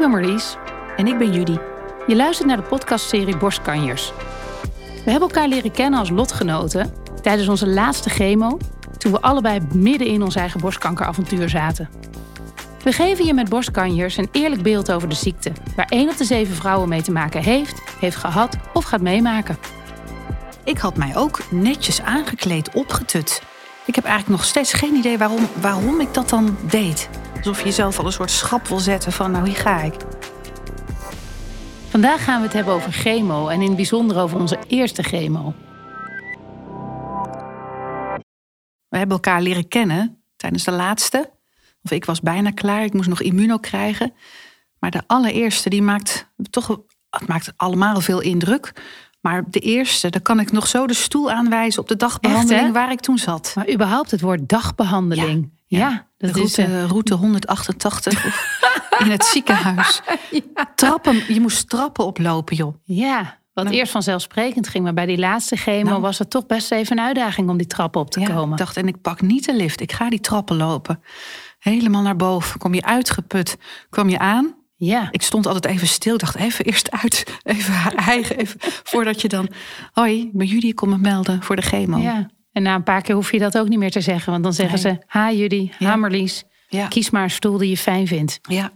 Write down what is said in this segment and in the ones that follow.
ben Marlies. En ik ben Judy. Je luistert naar de podcastserie Borstkanjers. We hebben elkaar leren kennen als lotgenoten tijdens onze laatste chemo, toen we allebei midden in ons eigen borstkankeravontuur zaten. We geven je met borstkanjers een eerlijk beeld over de ziekte, waar één op de zeven vrouwen mee te maken heeft, heeft gehad of gaat meemaken. Ik had mij ook netjes aangekleed, opgetut. Ik heb eigenlijk nog steeds geen idee waarom, waarom ik dat dan deed. Alsof je jezelf al een soort schap wil zetten van nou hier ga ik. Vandaag gaan we het hebben over chemo en in het bijzonder over onze eerste chemo. We hebben elkaar leren kennen tijdens de laatste. Of ik was bijna klaar, ik moest nog immuno krijgen. Maar de allereerste, die maakt toch het maakt allemaal veel indruk. Maar de eerste, daar kan ik nog zo de stoel aanwijzen op de dagbehandeling Echt, waar ik toen zat. Maar überhaupt het woord dagbehandeling. Ja, de dat is route, eh, route 188 in het ziekenhuis. Trappen, je moest trappen oplopen, joh. Ja, wat Nou. eerst vanzelfsprekend ging, maar bij die laatste chemo Nou. was het toch best even een uitdaging om die trap op te Ja, komen. ik dacht, en ik pak niet de lift. Ik ga die trappen lopen. Helemaal naar boven. Kom je uitgeput. Kwam je aan. Ja, Ik stond altijd even stil. Dacht, even eerst uit. Even eigen. Even, voordat je dan... Hoi, ik ben Judy. Ik kom me melden voor de chemo. ja. En na een paar keer hoef je dat ook niet meer te zeggen, want dan zeggen Nee. ze: Ha, Judy, Ja. ha, Marlies, Ja. kies maar een stoel die je fijn vindt. ja.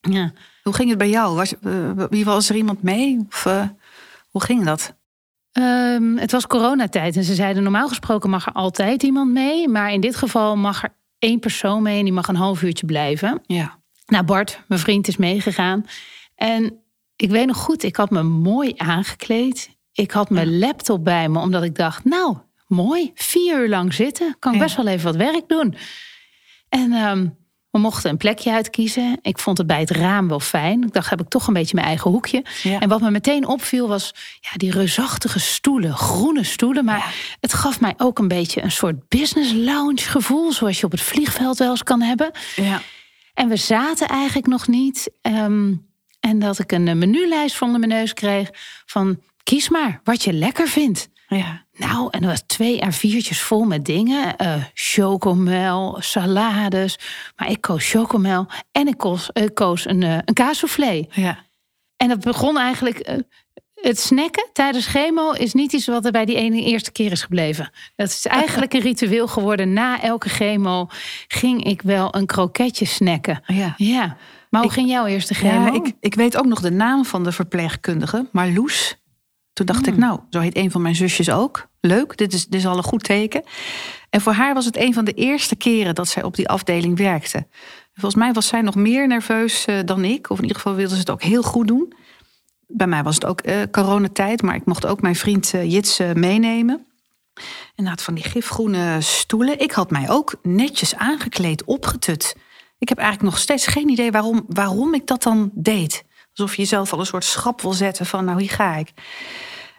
Ja. Hoe ging het bij jou? Was, wie was er iemand mee? Of eh, hoe ging dat? Ehm, het was coronatijd en ze zeiden: normaal gesproken mag er altijd iemand mee, maar in dit geval mag er één persoon mee en die mag een half uurtje blijven. Ja. Nou, Bart, mijn vriend, is meegegaan. En ik weet nog goed, ik had me mooi aangekleed. Ik had mijn laptop bij me, omdat ik dacht, nou, mooi, vier uur lang zitten. Kan ik Ja. best wel even wat werk doen. En ehm, we mochten een plekje uitkiezen. Ik vond het bij het raam wel fijn. Ik dacht, heb ik toch een beetje mijn eigen hoekje. Ja. En wat me meteen opviel was ja, die reusachtige stoelen, groene stoelen. Maar het gaf mij ook een beetje een soort business lounge gevoel. Zoals je op het vliegveld wel eens kan hebben. Ja. En we zaten eigenlijk nog niet. ehm, en dat ik een menulijst van de neus kreeg van kies maar wat je lekker vindt. Ja. Nou, en er was twee A4'tjes vol met dingen. eh chocomel, salades. Maar ik koos chocomel en ik koos, eh, koos een, eh een kaassoufflé. Ja. En dat begon eigenlijk... het snacken tijdens chemo is niet iets wat er bij die ene eerste keer is gebleven. Dat is eigenlijk een ritueel geworden. Na elke chemo ging ik wel een kroketje snacken. Ja. Ja, maar hoe Ik- ging jouw eerste chemo? Ja, ik, ik weet ook nog de naam van de verpleegkundige, Marloes. Toen dacht Hmm. ik, nou, zo heet een van mijn zusjes ook. Leuk, dit is, dit is al een goed teken. En voor haar was het een van de eerste keren dat zij op die afdeling werkte. Volgens mij was zij nog meer nerveus eh, dan ik. Of in ieder geval wilde ze het ook heel goed doen. Bij mij was het ook eh, coronatijd, maar ik mocht ook mijn vriend eh, Jits meenemen. En had van die gifgroene stoelen. Ik had mij ook netjes aangekleed, opgetut. Ik heb eigenlijk nog steeds geen idee waarom, waarom ik dat dan deed. Alsof je jezelf al een soort schap wil zetten van nou hier ga ik.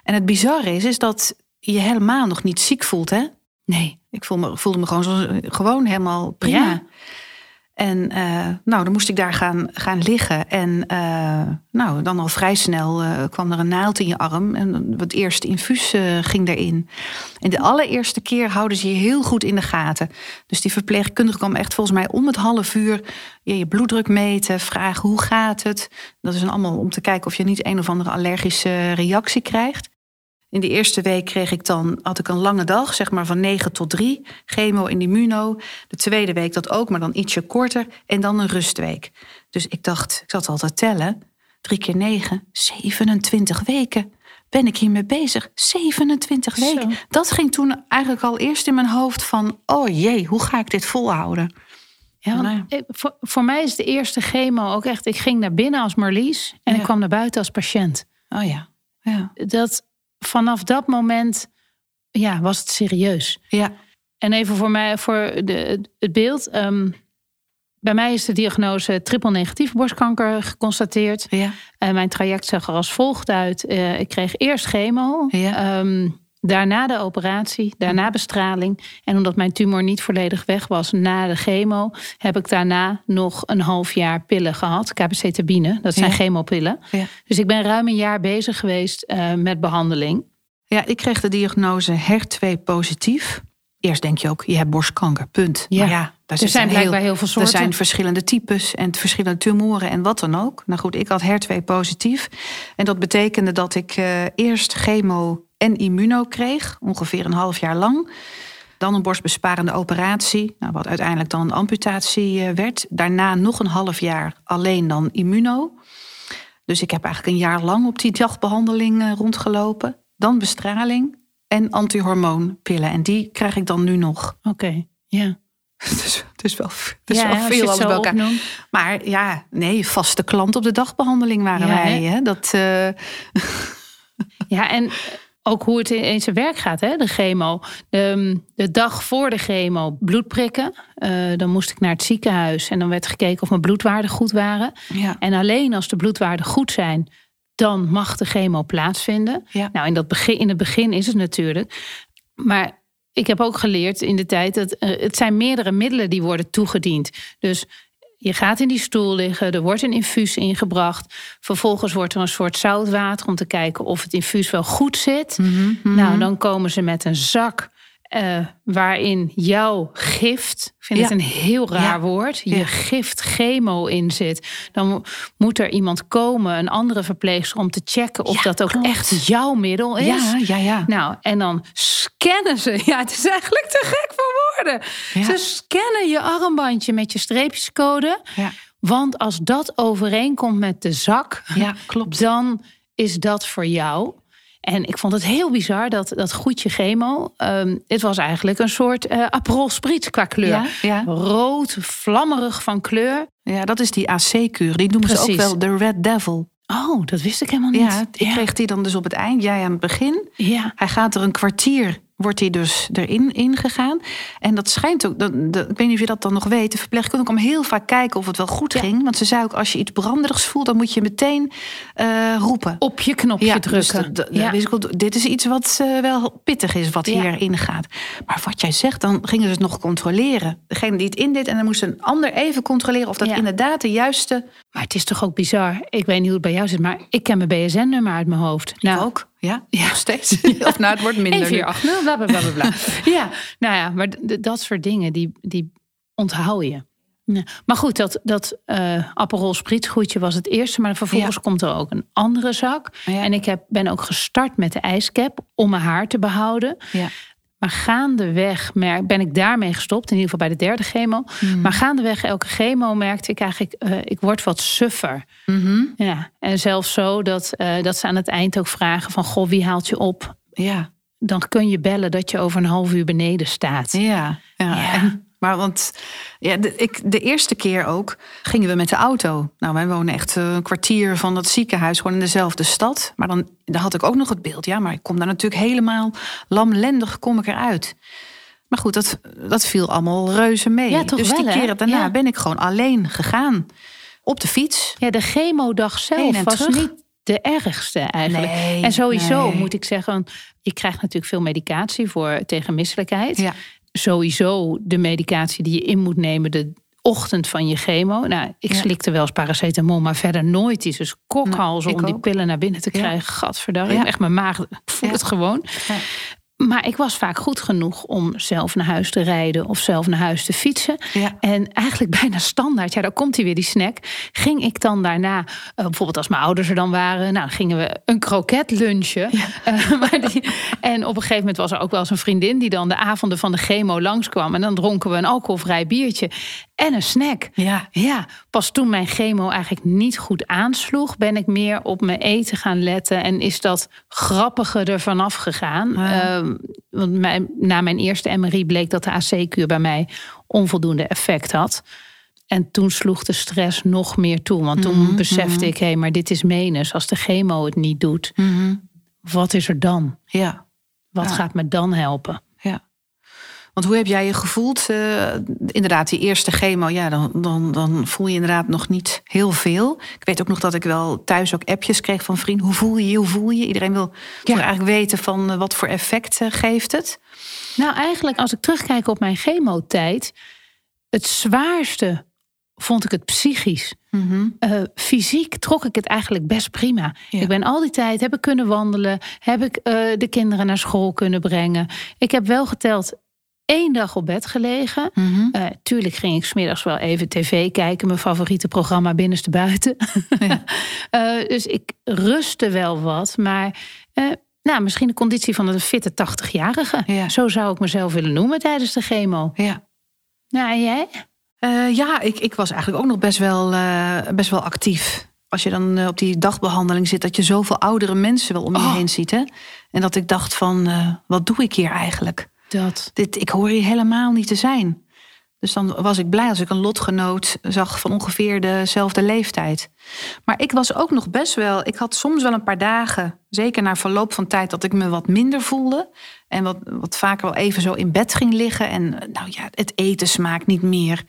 En het bizarre is, is dat je helemaal nog niet ziek voelt hè. Nee. Ik voelde me, voelde me gewoon, gewoon helemaal prima. En eh, nou, dan moest ik daar gaan, gaan liggen. En eh, nou, dan al vrij snel eh, kwam er een naald in je arm. En het eerste infuus ging erin. En de allereerste keer houden ze je heel goed in de gaten. Dus die verpleegkundige kwam echt volgens mij om het half uur je, je bloeddruk meten, vragen hoe gaat het. Dat is dan allemaal om te kijken of je niet een of andere allergische reactie krijgt. In de eerste week kreeg ik dan, had ik een lange dag, zeg maar van 9 tot 3. Chemo en immuno. De tweede week dat ook, maar dan ietsje korter. En dan een rustweek. Dus ik dacht, ik zat al te tellen. 3 keer 9, 27 weken. Ben ik hiermee bezig? 27 Zo. weken. Dat ging toen eigenlijk al eerst in mijn hoofd van... oh jee, hoe ga ik dit volhouden? Ja, Nou ja. voor, voor mij is de eerste chemo ook echt... Ik ging naar binnen als Marlies en ik kwam naar buiten als patiënt. Oh ja, ja, Dat, vanaf dat moment ja, was het serieus. ja. En even voor mij, voor de, het beeld. ehm, bij mij is de diagnose triple negatief borstkanker geconstateerd. ja. En mijn traject zag er als volgt uit. Eh, ik kreeg eerst chemo, Ja. ehm, daarna de operatie, daarna bestraling. En omdat mijn tumor niet volledig weg was na de chemo, heb ik daarna nog een half jaar pillen gehad. KBC-tabine, dat zijn Ja. chemopillen. Ja. Dus ik ben ruim een jaar bezig geweest eh, met behandeling. Ja, ik kreeg de diagnose HER2 positief. Eerst denk je ook, je hebt borstkanker, punt. Ja. Maar ja, daar Er zijn heel- blijkbaar heel veel Er soorten. zijn verschillende types en verschillende tumoren en wat dan ook. Nou goed, ik had HER2 positief. En dat betekende dat ik eh, eerst chemo en immuno kreeg, ongeveer een half jaar lang. Dan een borstbesparende operatie, nou, wat uiteindelijk dan een amputatie eh, werd. Daarna nog een half jaar alleen dan immuno. Dus ik heb eigenlijk een jaar lang op die dagbehandeling eh, rondgelopen. Dan bestraling en antihormoonpillen. En die krijg ik dan nu nog. Oké, ja. Dus is wel, is ja, wel als je veel het alles zo bij elkaar. opnoemt. Maar ja, nee, vaste klant op de dagbehandeling waren Ja, wij. hè? Dat, eh, Ja, en ook hoe het in zijn werk gaat, hè? de chemo. De, de dag voor de chemo bloed prikken. Eh, dan moest ik naar het ziekenhuis en dan werd gekeken of mijn bloedwaarden goed waren. ja. En alleen als de bloedwaarden goed zijn, dan mag de chemo plaatsvinden. Ja. Nou, in, dat begin, in het begin is het natuurlijk. Maar ik heb ook geleerd in de tijd dat eh, het zijn meerdere middelen die worden toegediend. Dus je gaat in die stoel liggen, er wordt een infuus ingebracht. Vervolgens wordt er een soort zoutwater om te kijken of het infuus wel goed zit. Mhm, Nou, dan komen ze met een zak eh, waarin jouw gift, ik vind het Ja. een heel raar Ja. woord, je Ja. gift chemo in zit. Dan mo- moet er iemand komen, een andere verpleegster, om te checken of dat ook klopt. echt jouw middel is. ja, ja, ja. Nou, en dan scannen ze. Ja, het is eigenlijk te gek voor woorden. Ze scannen je armbandje met je streepjescode. Ja. Want als dat overeenkomt met de zak, Ja, klopt. dan is dat voor jou. En ik vond het heel bizar dat dat goedje chemo. ehm, het was eigenlijk een soort eh Aperol Spritz qua kleur. Ja, ja. Rood, vlammerig van kleur. ja, dat is die AC-kuur. Die noemen ze ook wel de Red Devil. Oh, dat wist ik helemaal niet. Ja, ik kreeg die dan dus op het eind. Jij aan het begin. ja. Hij gaat er een kwartier, wordt hij dus erin ingegaan. En dat schijnt ook, dat, dat- ik weet niet of je dat dan nog weet... de verpleegkundige kwam heel vaak kijken of het wel goed ging. Want ze zei ook, als je iets branderigs voelt... dan moet je meteen eh, roepen. op je knopje dus drukken. dat- ja. dit is iets wat eh, wel pittig is, wat Ja. hierin gaat. Maar wat jij zegt, dan gingen ze het nog controleren. Degene die het indeed, en dan moest een ander even controleren... of dat Ja. inderdaad de juiste... Maar het is toch ook bizar. Ik weet niet hoe het bij jou zit, maar ik ken mijn BSN-nummer uit mijn hoofd. Nou, ook, ja, nog steeds. Of nou, het wordt minder. 1480, bla bla bla bla. bla. ja, nou ja, maar dat soort dingen, die, die onthoud je. Ja. Maar goed, dat, dat eh Aperol Spritzgoedje was het eerste. Maar vervolgens Ja. komt er ook een andere zak. Ja. En ik heb, ben ook gestart met de ijscap om mijn haar te behouden. Maar gaandeweg merk, ben ik daarmee gestopt. In ieder geval bij de derde chemo. Hmm. Maar gaandeweg elke chemo merkte ik eigenlijk... eh, ik word wat suffer. Mhm. Ja, en zelfs zo dat, eh, dat ze aan het eind ook vragen van... goh, wie haalt je op? ja. Dan kun je bellen dat je over een half uur beneden staat. Ja, ja. Ja. En, maar want ja, de, ik, de eerste keer ook gingen we met de auto. Nou, wij wonen echt eh, een kwartier van dat ziekenhuis, gewoon in dezelfde stad. Maar dan, dan had ik ook nog het beeld, ja, maar ik kom daar natuurlijk helemaal lamlendig kom ik eruit. Maar goed, dat, dat viel allemaal reuze mee. Ja, toch dus wel, die keren daarna Ja. ben ik gewoon alleen gegaan. Op de fiets. Ja, de chemodag zelf was terug. niet de ergste eigenlijk. Nee, en sowieso nee. moet ik zeggen... je krijgt natuurlijk veel medicatie voor tegen misselijkheid. Ja. Sowieso de medicatie die je in moet nemen... de ochtend van je chemo. Nou, ik Ja. slikte wel eens paracetamol, maar verder nooit iets. Dus kokhals Nou, om die pillen naar binnen te Ja. krijgen. Ja. echt mijn maag, ik voel Ja. het gewoon. Maar ik was vaak goed genoeg om zelf naar huis te rijden of zelf naar huis te fietsen. Ja. En eigenlijk bijna standaard, ja, daar komt hij weer, die snack. Ging ik dan daarna, eh, bijvoorbeeld als mijn ouders er dan waren, nou, gingen we een kroket lunchen. Eh, maar die, en op een gegeven moment was er ook wel eens een vriendin die dan de avonden van de chemo langskwam. En dan dronken we een alcoholvrij biertje en een snack. Ja. Ja, pas toen mijn chemo eigenlijk niet goed aansloeg, ben ik meer op mijn eten gaan letten. En is dat grappige er vanaf gegaan. Ja. Ehm, want mijn, na mijn eerste MRI bleek dat de AC-kuur bij mij onvoldoende effect had. En toen sloeg de stress nog meer toe. Want toen Mhm, besefte ik, hé, maar dit is menens. Als de chemo het niet doet, Mhm. wat is er dan? Ja. Wat Ja. gaat me dan helpen? Want hoe heb jij je gevoeld? Eh, inderdaad, die eerste chemo, ja, dan, dan, dan voel je inderdaad nog niet heel veel. Ik weet ook nog dat ik wel thuis ook appjes kreeg van vrienden. Hoe voel je je? Hoe voel je? Iedereen wil Ja. eigenlijk weten van eh, wat voor effect eh, geeft het. Nou, eigenlijk als ik terugkijk op mijn chemotijd, het zwaarste vond ik het psychisch. Eh, fysiek trok ik het eigenlijk best prima. Ja. Ik ben al die tijd heb ik kunnen wandelen, heb ik de kinderen naar school kunnen brengen. Ik heb wel geteld één dag op bed gelegen. Mhm. Eh, tuurlijk ging ik smiddags wel even tv kijken. Mijn favoriete programma Binnenste Buiten. Ja. Eh, dus ik rustte wel wat. Maar eh, nou, misschien de conditie van een fitte 80-jarige. Ja. Zo zou ik mezelf willen noemen tijdens de chemo. ja. Nou, en jij? Ja, ik, ik was eigenlijk ook nog best wel, best wel actief. Als je dan op die dagbehandeling zit, dat je zoveel oudere mensen wel om je Oh. heen ziet. Hè? En dat ik dacht van, wat doe ik hier eigenlijk? Dat. Dit, ik hoor hier helemaal niet te zijn. Dus dan was ik blij als ik een lotgenoot zag van ongeveer dezelfde leeftijd. Maar ik was ook nog best wel. Ik had soms wel een paar dagen, zeker na verloop van tijd, dat ik me wat minder voelde. En wat, wat vaker wel even zo in bed ging liggen. En nou ja, het eten smaakt niet meer.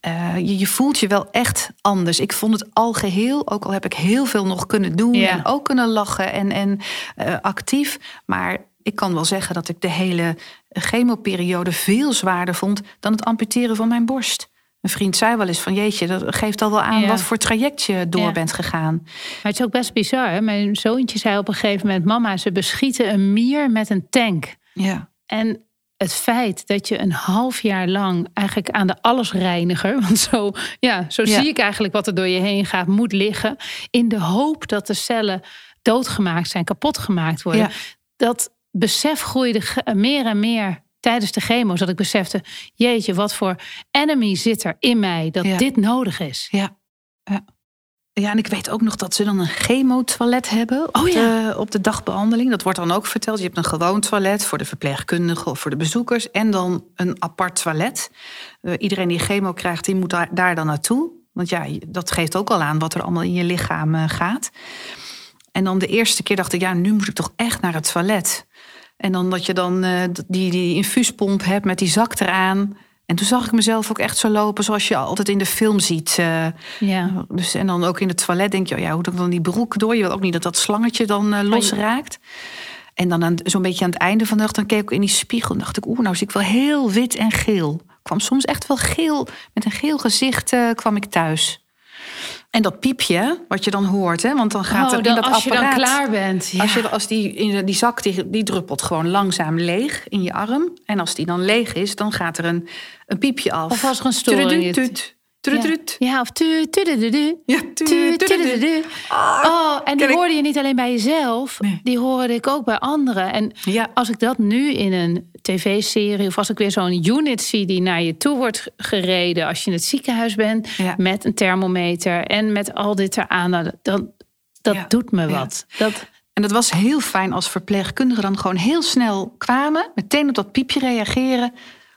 Eh, je, je voelt je wel echt anders. Ik vond het al geheel, ook al heb ik heel veel nog kunnen doen. Ja. En ook kunnen lachen en, en eh, actief. Maar ik kan wel zeggen dat ik de hele chemoperiode veel zwaarder vond dan het amputeren van mijn borst. Een vriend zei wel eens van jeetje, dat geeft al wel aan Ja. wat voor traject je door Ja. bent gegaan. Maar het is ook best bizar. Hè? Mijn zoontje zei op een gegeven moment: Mama, ze beschieten een mier met een tank. Ja, En het feit dat je een half jaar lang eigenlijk aan de allesreiniger, want zo, ja, zo Ja. zie ik eigenlijk wat er door je heen gaat, moet liggen. In de hoop dat de cellen doodgemaakt zijn, kapot gemaakt worden. Dat besef groeide meer en meer tijdens de chemo's. Dat ik besefte, jeetje, wat voor enemy zit er in mij dat Ja. dit nodig is. ja, ja. Ja, en ik weet ook nog dat ze dan een chemotoilet hebben op, Oh ja. de, op de dagbehandeling. Dat wordt dan ook verteld. Je hebt een gewoon toilet voor de verpleegkundigen of voor de bezoekers. En dan een apart toilet. Eh, iedereen die chemo krijgt, die moet daar, daar dan naartoe. Want ja, dat geeft ook al aan wat er allemaal in je lichaam eh, gaat. En dan de eerste keer dacht ik, ja, nu moet ik toch echt naar het toilet. En dan dat je dan eh, die, die infuuspomp hebt met die zak eraan. En toen zag ik mezelf ook echt zo lopen zoals je altijd in de film ziet. eh, Ja. dus, en dan ook in het toilet denk je, oh ja, hoe doe ik dan die broek door? Je wil ook niet dat dat slangetje dan eh, losraakt. En dan aan- zo'n beetje aan het einde van de dag, dan keek ik in die spiegel en dacht ik, oeh, nou zie ik wel heel wit en geel. Ik kwam soms echt wel geel, met een geel gezicht kwam ik thuis. En dat piepje, wat je dan hoort, hè, want dan gaat Oh, er in dat als je dan apparaat... klaar bent. Ja. Als, je, als die, in die zak, die, die druppelt gewoon langzaam leeg in je arm. En als die dan leeg is, dan gaat er een, een piepje af. Of als er een storing trudut. Ja, of tu, tu, du, du, du. Ja, Tu, tu, tu, du, du, du. Oh, en die hoorde je niet alleen bij jezelf, Nee. die hoorde ik ook bij anderen. En Ja. als ik dat nu in een tv-serie of als ik weer zo'n unit zie die naar je toe wordt gereden als je in het ziekenhuis bent Ja. met een thermometer en met al dit eraan, dan dat Ja. doet me Ja. wat. Dat, En dat was heel fijn als verpleegkundigen dan gewoon heel snel kwamen, meteen op dat piepje reageren,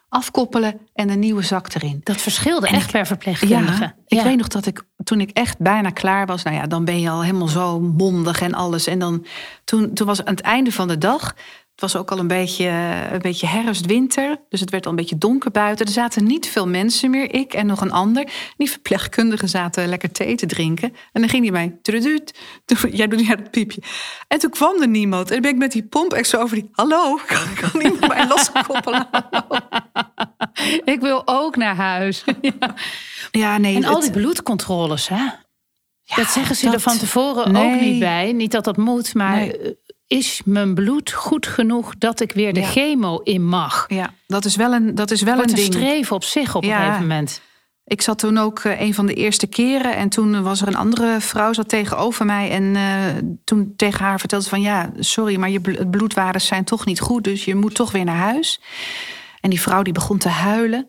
afkoppelen en een nieuwe zak erin. dat verschilde En echt ik- per verpleegkundige. Ja, ik weet nog dat ik toen ik echt bijna klaar was, nou ja, dan ben je al helemaal zo mondig en alles. En dan toen, toen was aan het einde van de dag. Het was ook al een beetje, een beetje herfst, winter. Dus het werd al een beetje donker buiten. Er zaten niet veel mensen meer. Ik en nog een ander. Die verpleegkundigen zaten lekker thee te drinken. En dan ging die mij... toen- Jij doet ja dat piepje. En toen kwam er niemand. En dan ben ik met die pomp echt zo over die... Hallo, kan, kan iemand mij loskoppelen? Ik wil ook naar huis. Ja, nee. En al die bloedcontroles, hè? dat zeggen ze dat- er van tevoren ook niet bij. Niet dat dat moet, maar Nee. Is mijn bloed goed genoeg dat ik weer de Ja. chemo in mag? Ja, dat is wel een, dat is wel Wordt een een ding. streven op zich op een gegeven moment. Ik zat toen ook eh, een van de eerste keren en toen was er een andere vrouw zat tegenover mij en eh, toen tegen haar vertelde ze van ja, sorry, maar je bl- bloedwaardes zijn toch niet goed, dus je moet toch weer naar huis. En die vrouw die begon te huilen.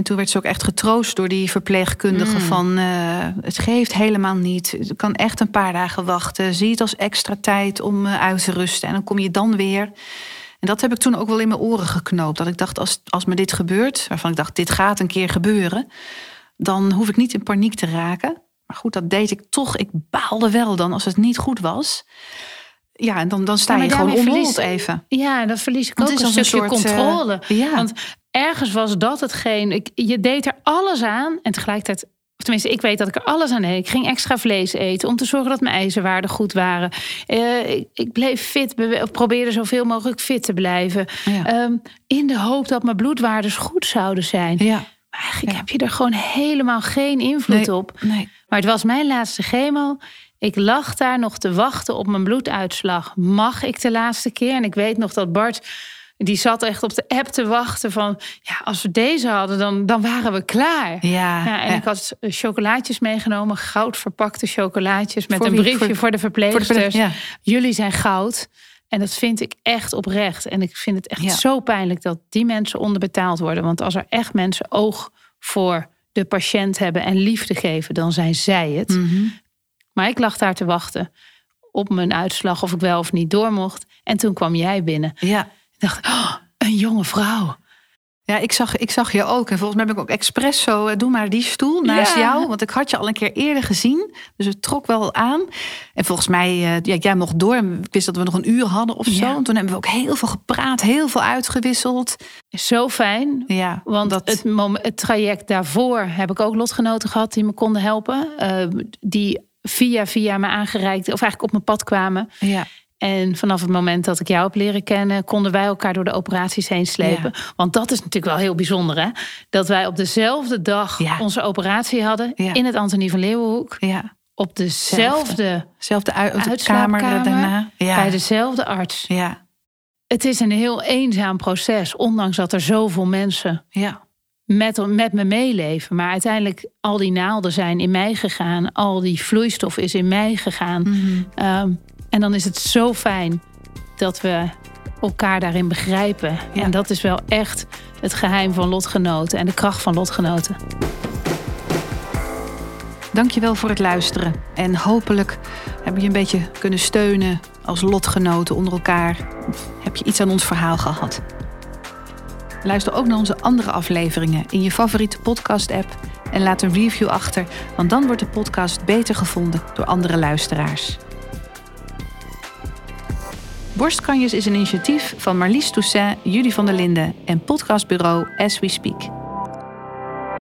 En toen werd ze ook echt getroost door die verpleegkundige Mm. van eh, het geeft helemaal niet. Je kan echt een paar dagen wachten. Zie het als extra tijd om eh, uit te rusten en dan kom je dan weer. En dat heb ik toen ook wel in mijn oren geknoopt. Dat ik dacht, als, als me dit gebeurt, waarvan ik dacht, dit gaat een keer gebeuren, dan hoef ik niet in paniek te raken. Maar goed, dat deed ik toch. Ik baalde wel dan als het niet goed was. Ja, en dan, dan sta Ja, je gewoon onrold even. Ja, dan verlies ik ook een stukje een soort, eh, controle. ja. Want ergens was dat hetgeen. Ik, je deed er alles aan en tegelijkertijd. Of tenminste, ik weet dat ik er alles aan deed. Ik ging extra vlees eten om te zorgen dat mijn ijzerwaarden goed waren. Eh, ik, ik bleef fit, probeerde zoveel mogelijk fit te blijven. Ja. Ehm, in de hoop dat mijn bloedwaardes goed zouden zijn. Ja, Maar eigenlijk Ja. heb je er gewoon helemaal geen invloed Nee. op. nee. Maar het was mijn laatste chemo. Ik lag daar nog te wachten op mijn bloeduitslag. Mag ik de laatste keer? En ik weet nog dat Bart Die zat echt op de app te wachten van... ja, als we deze hadden, dan, dan waren we klaar. Ja, Ja, en ja. ik had chocolaatjes meegenomen, goud verpakte chocolaatjes... met Voor een wie? briefje voor, Voor- de Voor de verpleegsters. ja. Jullie zijn goud. En dat vind ik echt oprecht. En ik vind het echt zo pijnlijk dat die mensen onderbetaald worden. Want als er echt mensen oog voor de patiënt hebben en liefde geven, dan zijn zij het. Mhm. Maar ik lag daar te wachten op mijn uitslag of ik wel of niet door mocht. En toen kwam jij binnen. ja. Ik dacht, oh, een jonge vrouw. Ja, ik zag, ik zag je ook. En volgens mij heb ik ook expres zo, eh, doe maar die stoel naast Ja. jou. Want ik had je al een keer eerder gezien. Dus het trok wel aan. En volgens mij, eh, ja, jij mocht door. En Ik wist dat we nog een uur hadden of zo. Ja. En toen hebben we ook heel veel gepraat, heel veel uitgewisseld. Zo fijn. Ja, Want dat, het, mom- het traject daarvoor heb ik ook lotgenoten gehad die me konden helpen. eh, die via via me aangereikt, of eigenlijk op mijn pad kwamen. ja, En vanaf het moment dat ik jou heb leren kennen, konden wij elkaar door de operaties heen slepen. Want dat is natuurlijk wel heel bijzonder, hè? Dat wij op dezelfde dag Ja. onze operatie hadden Ja. in het Antonie van Leeuwenhoek. ja. Op dezelfde Zelfde uit, de uitslaapkamer, kamer daarna. Ja, bij dezelfde arts. ja, Het is een heel eenzaam proces, ondanks dat er zoveel mensen ja. met, met me meeleven. Maar uiteindelijk, al die naalden zijn in mij gegaan. Al die vloeistof is in mij gegaan. Ehm, en dan is het zo fijn dat we elkaar daarin begrijpen. Ja. En dat is wel echt het geheim van lotgenoten en de kracht van lotgenoten. Dankjewel voor het luisteren. En hopelijk we je een beetje kunnen steunen als lotgenoten onder elkaar. Of heb je iets aan ons verhaal gehad? Luister ook naar onze andere afleveringen in je favoriete podcast-app en laat een review achter, want dan wordt de podcast beter gevonden door andere luisteraars. Borstkanjes is een initiatief van Marlies Toussaint, Judy van der Linden en podcastbureau As We Speak.